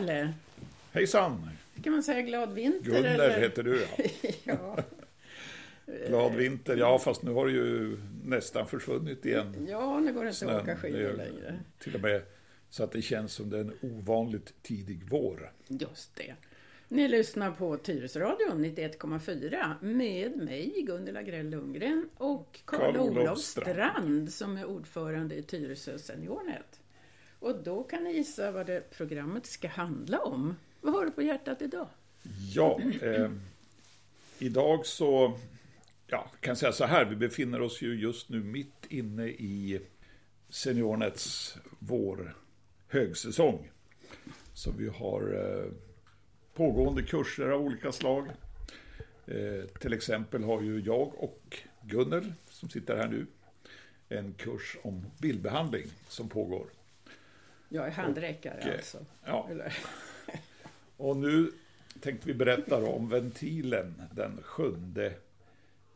Kalle! Hejsan! Kan man säga glad vinter? Gunder eller? heter du ja. ja. Glad vinter, ja fast nu har det ju nästan försvunnit igen. ja, nu går det inte att åka skidor längre. Till och med så att det känns som det är en ovanligt tidig vår. Just det. Ni lyssnar på Tyresradion 91,4 med mig, Gunilla Grell Lundgren och Karl-Olof. Strand som är ordförande i Tyresö Seniornet. Och då kan ni gissa vad det programmet ska handla om. Vad har du på hjärtat idag? Ja, eh, idag så, ja, kan jag säga så här, vi befinner oss ju just nu mitt inne i Seniornets vår högsäsong. Så vi har eh, pågående kurser av olika slag. Eh, till exempel har ju jag och Gunnel, som sitter här nu, en kurs om bildbehandling som pågår. Jag är handräckare Och, alltså. Ja, Och nu tänkte vi berätta om ventilen den sjunde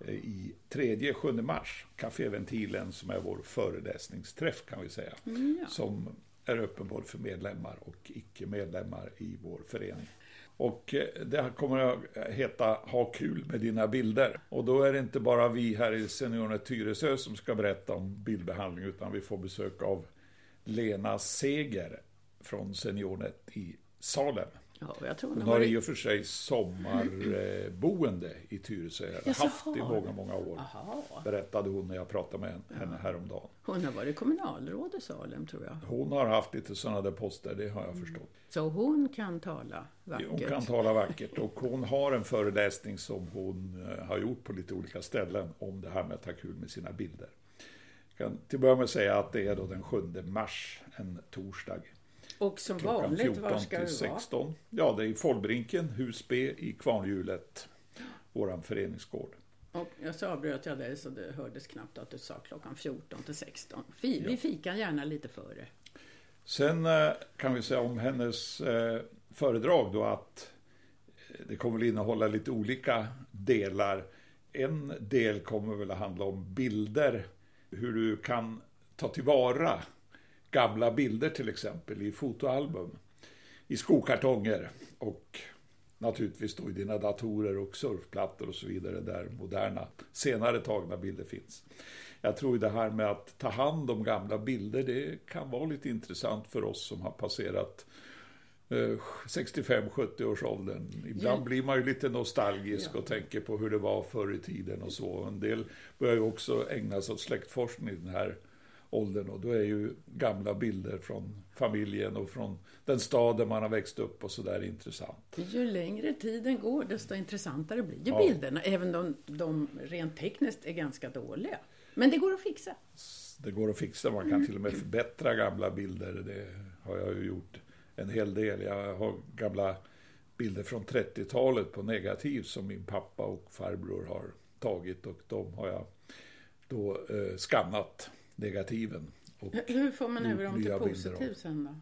eh, i tredje, sjunde mars. Caféventilen som är vår föreläsningsträff kan vi säga. ja. Som är öppen både för medlemmar och icke-medlemmar i vår förening. Och eh, det här kommer att heta Ha kul med dina bilder. Och då är det inte bara vi här i Seniornet Tyresö som ska berätta om bildbehandling utan vi får besök av Lena Seger från Seniornet i Salem. ja, jag tror Hon nog har i och för sig sommarboende i Tyresö. Jaså, haft i många, många år. Aha. Berättade hon när jag pratade med henne häromdagen. Hon har varit kommunalråd i Salem tror jag. Hon har haft lite sådana där poster, det har jag förstått. Så hon kan tala vackert. Hon kan tala vackert och hon har en föreläsning som hon eh, har gjort på lite olika ställen om det här med att ta kul med sina bilder. Jag kan till att börja med säga att det är då den 7 mars, en torsdag. Och som Klockan vanligt, 14 var ska till du vara? 16. Ja, det är i Follbrinken, hus B i Kvarnhjulet, våran föreningsgård. Och jag så avbröt jag dig så det hördes knappt att du sa klockan 14 till 16. Fi, Vi fikar gärna lite före. Sen eh, kan vi säga om hennes eh, föredrag då att eh, det kommer väl innehålla lite olika delar. En del kommer väl att handla om bilder, hur du kan ta tillvara gamla bilder till exempel i fotoalbum, i skokartonger och naturligtvis då i dina datorer och surfplattor och så vidare där moderna, senare tagna bilder finns. Jag tror det här med att ta hand om gamla bilder, det kan vara lite intressant för oss som har passerat 65-70 års åldern. Ibland Ja. blir man ju lite nostalgisk Ja. och tänker på hur det var förr i tiden och så. En del börjar ju också ägna sig åt släktforskning i den här åldern och då är ju gamla bilder från familjen och från den stad där man har växt upp och så där intressant. Ju längre tiden går, desto intressantare blir ju Ja. bilderna. Även om de rent tekniskt är ganska dåliga. Men det går att fixa. Det går att fixa, man kan till och med förbättra gamla bilder. Det har jag ju gjort en hel del. Jag har gamla bilder från 30-talet på negativ som min pappa och farbror har tagit och de har jag då eh, skannat negativen. Och, Hur får man över dem till positiv sen då?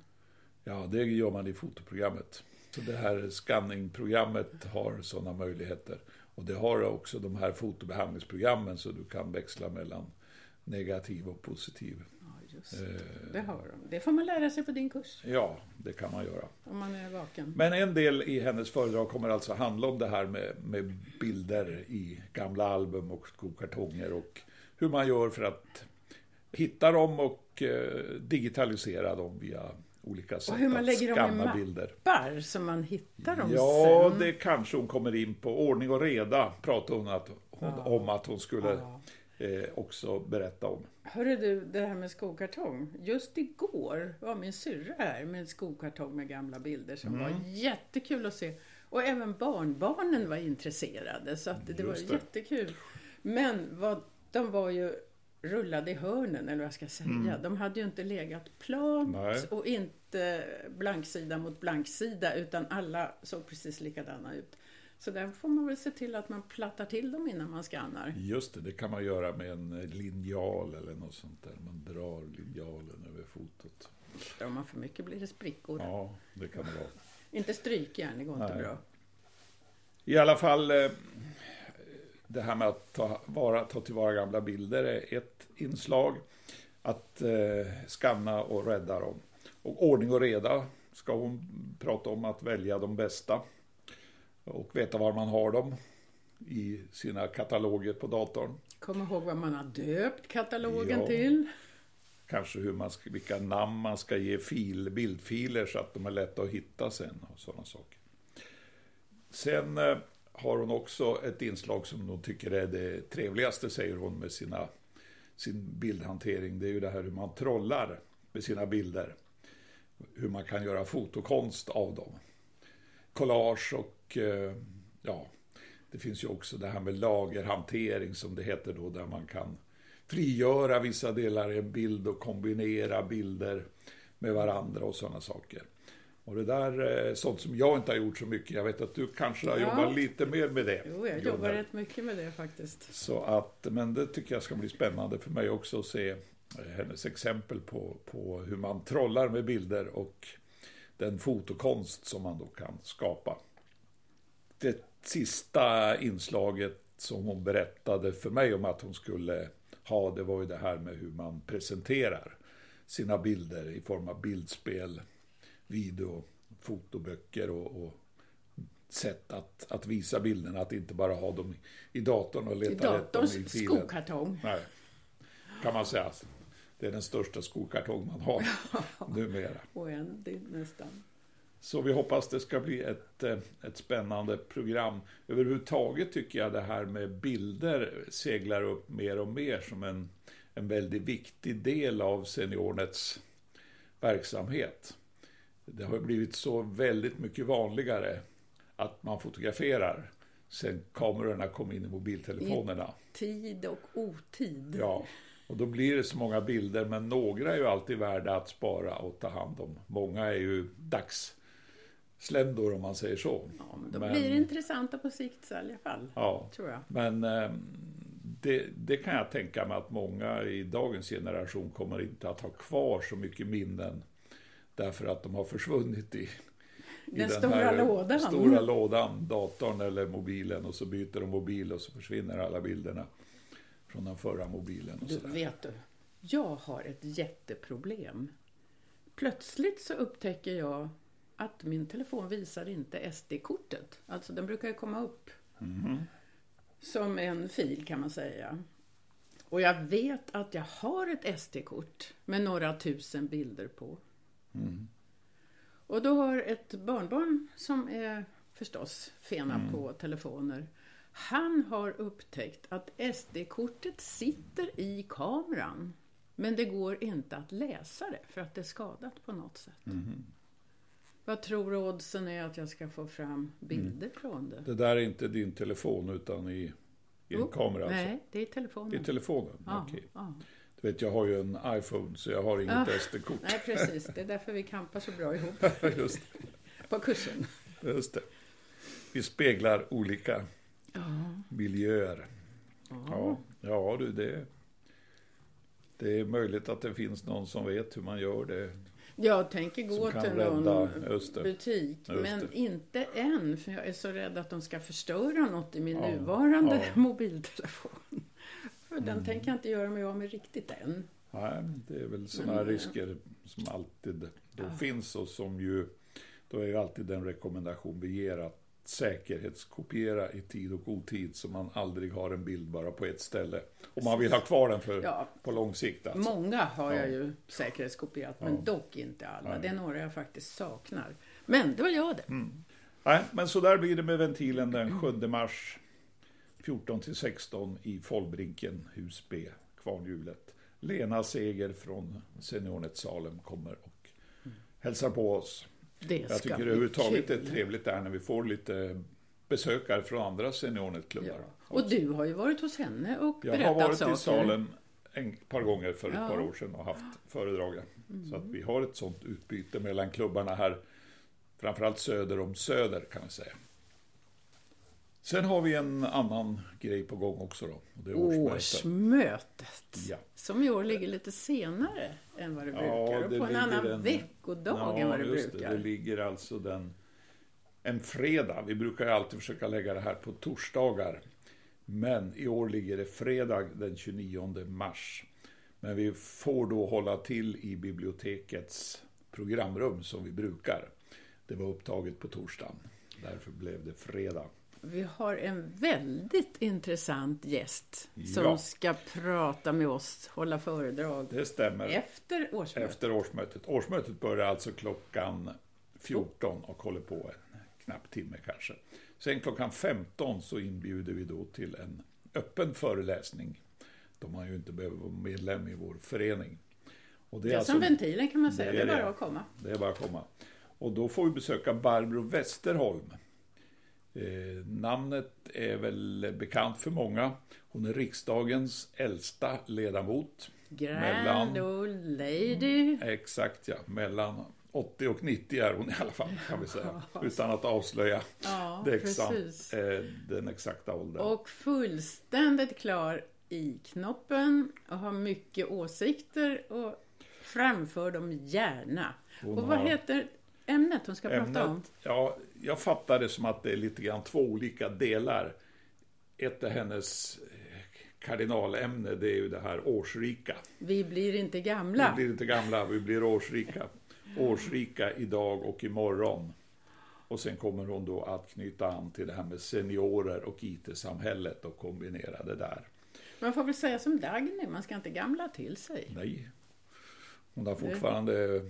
ja, det gör man i fotoprogrammet. Så det här skanningprogrammet har sådana möjligheter. Och det har också de här fotobehandlingsprogrammen så du kan växla mellan negativ och positiv. Just Eh, det. har de. Det får man lära sig på din kurs. Ja, det kan man göra. Om man är vaken. Men en del i hennes föredrag kommer alltså handla om det här med, med bilder i gamla album och skokartonger och hur man gör för att hitta dem och eh, digitalisera dem via olika sätt Och hur man lägger dem i skanna mapp. bilder. Appar så man hittar dem Ja, sen. det kanske hon kommer in på. Ordning och reda pratade hon, att, hon Ja. om att hon skulle Ja. Eh, också berätta om. Hörru du, det här med skokartong. Just igår var min syrra här med en skokartong med gamla bilder som Mm. var jättekul att se. Och även barnbarnen var intresserade så att det var Just det. jättekul. Men vad, de var ju rullade i hörnen, eller vad jag ska säga. De hade ju inte legat plant Mm. Nej. och inte blanksida mot blanksida utan alla såg precis likadana ut. Så där får man väl se till att man plattar till dem innan man skannar. Just det, det kan man göra med en linjal eller något sånt där. Man drar linjalen över fotot. Drar man för mycket blir det sprickor. Ja, det kan det vara. Inte strykjärn, det går inte Nej. bra. I alla fall, eh, det här med att ta, vara, ta tillvara gamla bilder är ett inslag. Att eh, skanna och rädda dem. Och ordning och reda ska hon prata om att välja de bästa och veta var man har dem i sina kataloger på datorn. Kom ihåg vad man har döpt katalogen Ja. till. Kanske hur man ska, vilka namn man ska ge fil, bildfiler så att de är lätta att hitta sen och sådana saker. Sen eh, har hon också ett inslag som hon tycker är det trevligaste, säger hon med sina, sin bildhantering. Det är ju det här hur man trollar med sina bilder. Hur man kan göra fotokonst av dem. Collage och eh, ja, det finns ju också det här med lagerhantering som det heter då, där man kan frigöra vissa delar i en bild och kombinera bilder med varandra och sådana saker. Och det där är sånt som jag inte har gjort så mycket. Jag vet att du kanske har Ja. jobbat lite mer med det. Jo, jag jobbar rätt mycket med det faktiskt. Så att, men det tycker jag ska bli spännande för mig också att se eh, hennes exempel på, på hur man trollar med bilder och den fotokonst som man då kan skapa. Det sista inslaget som hon berättade för mig om att hon skulle ha, det var ju det här med hur man presenterar sina bilder i form av bildspel, video, fotoböcker och, och sätt att, att visa bilderna, att inte bara ha dem i, datorn och leta rätt dem i datorns filen. skokartong. Nej, kan man säga. Det är den största skokartong man har numera. Oändligt nästan. Så vi hoppas det ska bli ett, eh, ett spännande program. Överhuvudtaget tycker jag det här med bilder seglar upp mer och mer som en, en väldigt viktig del av Seniornets verksamhet. Det har blivit så väldigt mycket vanligare att man fotograferar sen kamerorna kom in i mobiltelefonerna. Tid och otid. Ja, och då blir det så många bilder, men några är ju alltid värda att spara och ta hand om. Många är ju dagssländor om man säger så. Ja, men då Men- blir det intressanta på sikt i alla fall. Ja, Tror jag. men eh, det, det kan jag tänka mig att många i dagens generation kommer inte att ha kvar så mycket minnen därför att de har försvunnit i, i Den stora lådan. stora lådan, datorn eller mobilen och så byter de mobil och så försvinner alla bilderna från den förra mobilen. Och Du, sådär. vet du, jag har ett jätteproblem. Plötsligt så upptäcker jag att min telefon visar inte SD-kortet. Alltså den brukar ju komma upp som en fil kan man säga. Och jag vet att jag har ett SD-kort med några tusen bilder på. Och då har ett barnbarn som är förstås fena på telefoner. Han har upptäckt att SD-kortet sitter i kameran. Men det går inte att läsa det för att det är skadat på något sätt. Vad tror du oddsen är att jag ska få fram bilder från det? Det där är inte din telefon utan i, i en Jo, kamera alltså? Nej, det är telefonen. I telefonen? ja, Okej. ja. Du vet, jag har ju en iPhone så jag har inget Ah. SD-kort. Nej, precis. Det är därför vi kampar så bra ihop just, på kursen. just det. Vi speglar olika. Miljöer. Ja, ja du, det, det är möjligt att det finns någon som vet hur man gör det. Jag tänker gå till någon butik, men inte än, för jag är så rädd att de ska förstöra något i min Ja, nuvarande ja. mobiltelefon. För den Mm. tänker jag inte göra mig av med riktigt än. Nej, det är väl sådana risker som alltid då Ja. finns och som ju, då är ju alltid den rekommendation vi ger att säkerhetskopiera i tid och otid så man aldrig har en bild bara på ett ställe. Om man vill ha kvar den för, Ja, på lång sikt alltså. många har jag Ja. ju säkerhetskopierat, Ja. men dock inte alla. Nej. Det är några jag faktiskt saknar. Men det var jag det. Nej, men så där blir det med ventilen den 7 mars 14 till 16 i Follbrinken, hus B, Kvarnhjulet. Lena Seger från Seniornet Salem kommer och hälsar på oss. Det Jag tycker överhuvudtaget det är trevligt där när vi får lite besökare från andra Seniornet-klubbar. Ja. Och du har ju varit hos henne och Jag har berättat varit saker. i Salem en par gånger för ett Ja. par år sedan och haft föredrag. där. Så att vi har ett sånt utbyte mellan klubbarna här, framförallt söder om Söder kan vi säga. Sen har vi en annan grej på gång också då. Och det är årsmötet. Årsmötet. Ja. Som i år ligger lite senare än vad det Ja, brukar. Och det på en annan en- veckodag än vad det just brukar. Det, det ligger alltså den, en fredag. Vi brukar alltid försöka lägga det här på torsdagar. Men i år ligger det fredag den 29 mars. Men vi får då hålla till i bibliotekets programrum som vi brukar. Det var upptaget på torsdagen. Därför blev det fredag. Vi har en väldigt intressant gäst som Ja. ska prata med oss, hålla föredrag Det stämmer. efter årsmötet. Efter årsmötet. Årsmötet börjar alltså klockan 14 och håller på en knapp timme kanske. Sen klockan 15 så inbjuder vi då till en öppen föreläsning. Då man ju inte behöver vara medlem i vår förening. Och Det är som ventilen kan man säga, det det är är bara det. att komma. Det är bara att komma. Och då får vi besöka Barbro Westerholm. Eh, namnet är väl bekant för många. Hon är riksdagens äldsta ledamot. Grand Mellan- old lady. Exakt ja, mellan 80 och 90 är hon i alla fall kan vi säga. Utan att avslöja Ja, det precis. eh, den exakta åldern. Och fullständigt klar i knoppen och har mycket åsikter och framför dem gärna. Hon och vad har- heter ämnet hon ska prata om? Ja, jag fattar det som att det är lite grann två olika delar. Ett är hennes eh, kardinalämne, det är ju det här årsrika. Vi blir inte Vi gamla. blir inte gamla, vi blir årsrika. Årsrika idag och imorgon. Och sen kommer hon då att knyta an till det här med seniorer och IT-samhället och kombinera det där. Man får väl säga som Dagny, man ska inte gamla till sig. Nej. Hon har fortfarande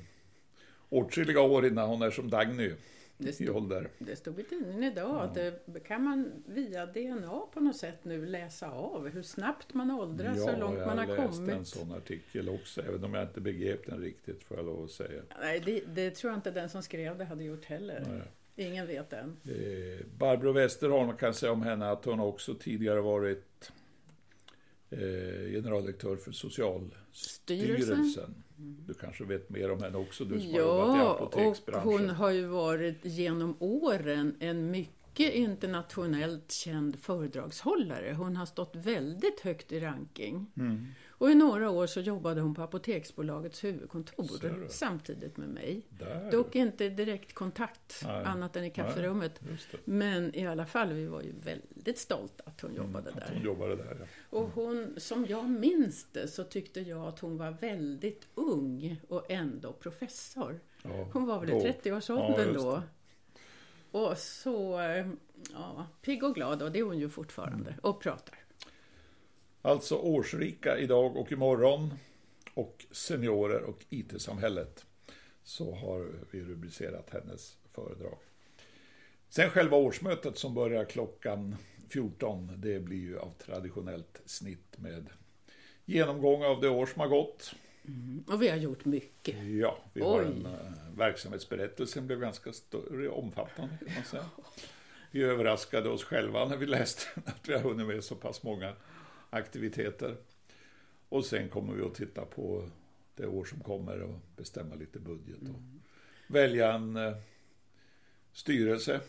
åtskilliga år innan hon är som Dagny Det i stod, ålder. det stod i tidningen idag att det kan man via DNA på något sätt nu läsa av hur snabbt man åldras och hur långt man har jag läste en kommit. sån artikel också, även om jag inte begrep den riktigt, får jag lov att säga. Nej, det, det tror jag inte den som skrev det hade gjort heller. Nej. Ingen vet än. Eh, Barbro Westerholm, kan säga om henne att hon också tidigare varit eh, generaldirektör för Socialstyrelsen. Du kanske vet mer om henne också, du som har jobbat i Ja, och apoteksbranschen. hon har ju varit genom åren en mycket internationellt känd föredragshållare. Hon har stått väldigt högt i ranking. Mm. Och i några år så jobbade hon på Apoteksbolagets huvudkontor samtidigt med mig. Där, Dock inte direkt kontakt, Nej. annat än i kafferummet. det. Men i alla fall, vi var ju väldigt stolta att hon jobbade Att där. hon jobbade där, ja. Och hon, som jag minns det, så tyckte jag att hon var väldigt ung och ändå professor. ja. Hon var väl i 30-årsåldern Ja, då. Och så eh, ja, pigg och glad, och det är hon ju fortfarande. Mm. Och pratar. Alltså årsrika idag och imorgon och seniorer och IT-samhället. Så har vi rubricerat hennes föredrag. Sen själva årsmötet som börjar klockan 14, det blir ju av traditionellt snitt med genomgång av det år som har gått. Och vi har gjort mycket. Ja, vi har Oj. en uh, verksamhetsberättelsen blev ganska större, omfattande kan man säga. Vi överraskade oss själva när vi läste att vi har hunnit med så pass många aktiviteter. Och sen kommer vi att titta på det år som kommer och bestämma lite budget och välja en eh, styrelse,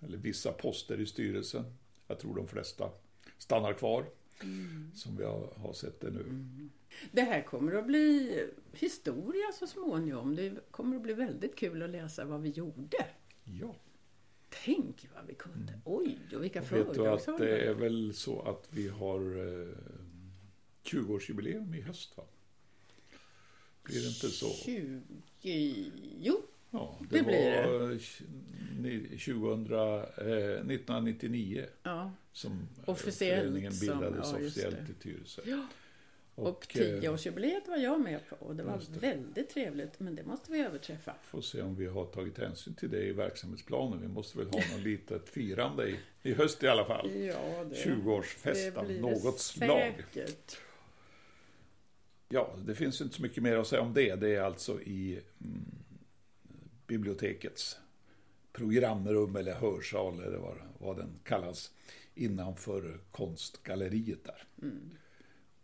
eller vissa poster i styrelsen. Jag tror de flesta stannar kvar, som vi har, har sett det nu. Det här kommer att bli historia så småningom. Det kommer att bli väldigt kul att läsa vad vi gjorde. Ja. Tänk vad vi kunde. Oj, och vilka att det föredragshållare. är väl så att vi har eh, 20-årsjubileum i höst va? Blir det inte så? 20... Jo, Ja, det blir det. var ni- 2000, eh, 1999 ja. som eh, Officiellt föreningen som- bildades ja, officiellt det. i Tyresö. Ja. Och, Och, eh, tioårsjubileet var jag med på och det var det. väldigt trevligt. Men det måste vi överträffa. får se om vi har tagit hänsyn till det i verksamhetsplanen. Vi måste väl ha något litet firande i, i höst i alla fall. Ja, det, 20-årsfest det av något slag. säkert. Ja, det finns inte så mycket mer att säga om det. Det är alltså i mm, bibliotekets programrum eller hörsal eller vad, vad den kallas innanför konstgalleriet där Mm.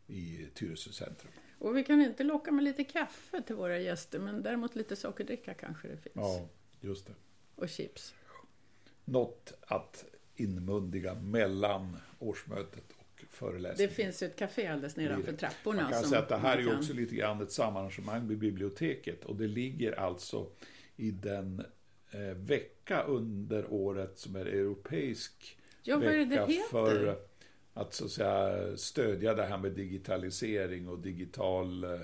I Tyresö centrum. Och vi kan inte locka med lite kaffe till våra gäster, men däremot lite sockerdricka kanske det finns. Ja, just det. Och chips. Något att inmundiga mellan årsmötet och föreläsningen. Det finns ju ett café alldeles nedanför trapporna. Man kan säga att det här är kan- också lite grann ett samarrangemang med biblioteket och det ligger alltså i den eh, vecka under året som är europeisk Ja, är vecka för att så att säga stödja det här med digitalisering och digital eh,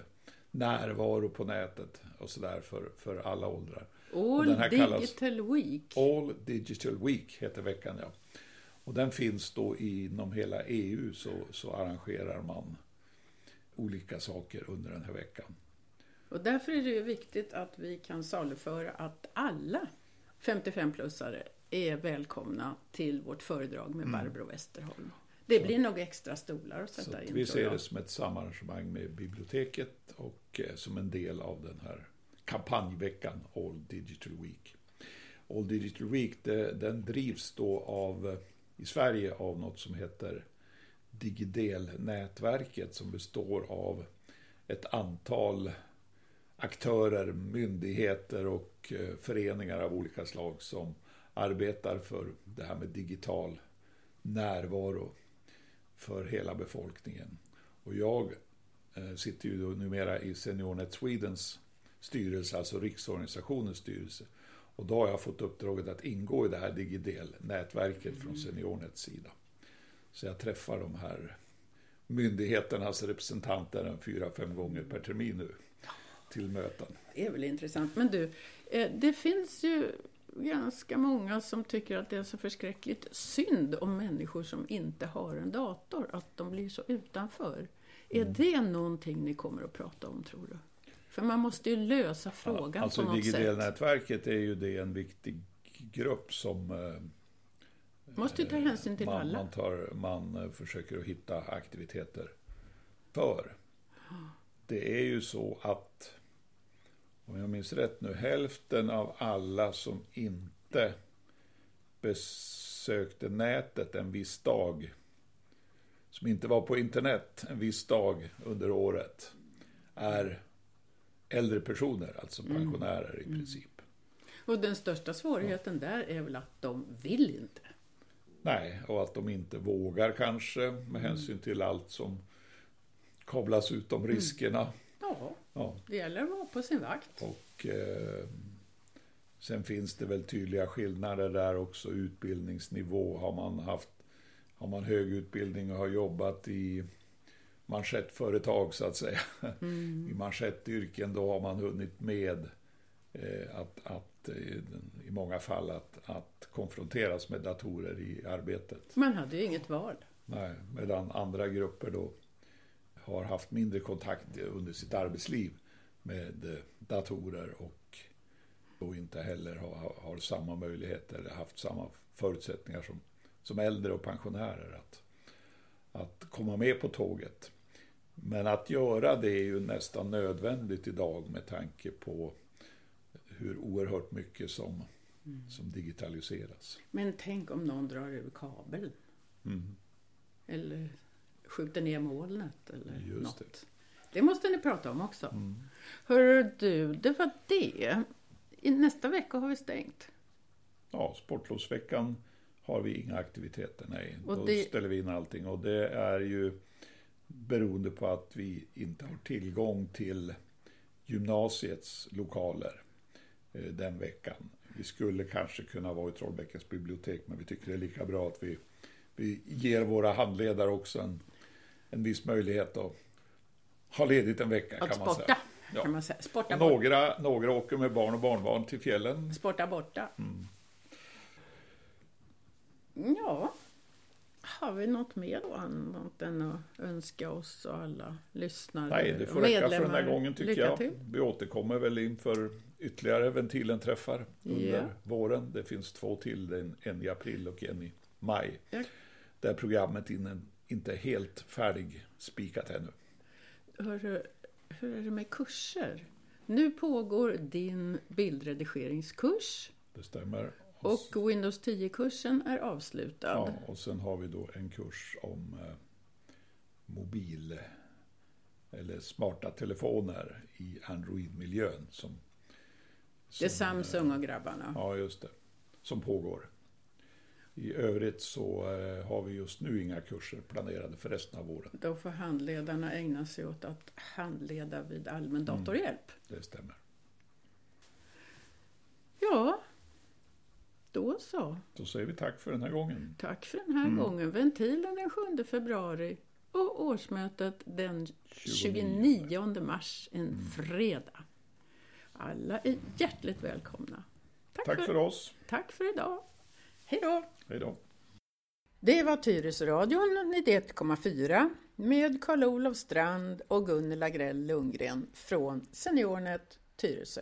närvaro på nätet och sådär för, för alla åldrar. All Digital Week. All Digital Week heter veckan, ja. Och den finns då inom hela EU så, så arrangerar man olika saker under den här veckan. Och därför är det ju viktigt att vi kan saluföra att alla 55-plussare är välkomna till vårt föredrag med Barbro Westerholm. Det blir nog extra stolar att Så sätta att in. vi ser det som ett samarrangemang med biblioteket och eh, som en del av den här kampanjveckan All Digital Week. All Digital Week det, den drivs då av, eh, i Sverige av något som heter Digidel-nätverket som består av ett antal aktörer, myndigheter och eh, föreningar av olika slag som arbetar för det här med digital närvaro för hela befolkningen. Och jag eh, sitter ju då numera i SeniorNet Swedens styrelse, alltså riksorganisationens styrelse. Och då har jag fått uppdraget att ingå i det här Digidel-nätverket från SeniorNets sida. Så jag träffar de här myndigheternas representanter en fyra, fem gånger per termin nu till möten. Det är väl intressant. Men du, eh, det finns ju ganska många som tycker att det är så förskräckligt synd om människor som inte har en dator, att de blir så utanför. Är Mm. det någonting ni kommer att prata om, tror du? För man måste ju lösa frågan alltså på något sätt. Digidel-nätverket är ju det en viktig grupp som eh, Måste ju ta hänsyn till man, alla. Man, tar, man eh, försöker att hitta aktiviteter för. Det är ju så att, om jag minns rätt nu, hälften av alla som inte besökte nätet en viss dag, som inte var på internet en viss dag under året, är äldre personer, alltså pensionärer i princip. Och den största svårigheten där är väl att de vill inte. Nej, och att de inte vågar kanske med hänsyn till allt som kablas ut om riskerna. Ja, Ja, det gäller att vara på sin vakt. och eh, sen finns det väl tydliga skillnader där också. Utbildningsnivå. Har man haft har man hög utbildning och har jobbat i manschettföretag så att säga. I manschettyrken då har man hunnit med eh, att, att eh, i många fall att, att konfronteras med datorer i arbetet. Man hade ju inget val. Nej, medan andra grupper då har haft mindre kontakt under sitt arbetsliv med eh, datorer och då inte heller har, har samma möjligheter eller haft samma förutsättningar som, som äldre och pensionärer att, att komma med på tåget. Men att göra det är ju nästan nödvändigt idag med tanke på hur oerhört mycket som, som digitaliseras. Men tänk om någon drar ur kabeln. Mm. Eller skjuter ner molnet eller Just något. det. Det. måste ni prata om också. Mm. Hör du, det var det. I nästa vecka har vi stängt. Ja, sportlovsveckan har vi inga aktiviteter, nej. Och Då det- ställer vi in allting och det är ju beroende på att vi inte har tillgång till gymnasiets lokaler eh, den veckan. Vi skulle kanske kunna vara i Trollbäckens bibliotek men vi tycker det är lika bra att vi, vi ger våra handledare också en, en viss möjlighet att ha ledigt en vecka Att kan man sporta, säga. Ja. kan man säga. Sporta, bort, Några, några åker med barn och barnbarn till fjällen. sporta borta. Mm. Ja, har vi något mer då annat än att önska oss och alla lyssnare Nej, det får räcka för den här gången tycker jag. Till. Vi återkommer väl inför ytterligare Ventilen-träffar under Ja. våren. Det finns två till, en, en i april och en i maj. Ja. Där programmet in, inte helt färdigspikat ännu. Hörru, hur är det med kurser? Nu pågår din bildredigeringskurs Det stämmer. och Windows 10-kursen är avslutad. ja, och sen har vi då en kurs om eh, mobil eller smarta telefoner i Android-miljön. Som, det är som, eh, Samsung och grabbarna. Ja, just det. Som pågår. I övrigt så eh, har vi just nu inga kurser planerade för resten av våren. Då får handledarna ägna sig åt att handleda vid allmän datorhjälp. Det stämmer. Ja, då så. Då säger vi tack för den här gången. Tack för den här Mm. gången. Ventilen den 7 februari och årsmötet den 29 mars, en fredag. Alla är hjärtligt välkomna. Tack, Tack för, för oss. Tack för idag. Hej då. Hej då. Det var Tyresöradion 91,4 med Karl-Olof Strand och Gunnel Agrell Lundgren från Seniornet Tyresö.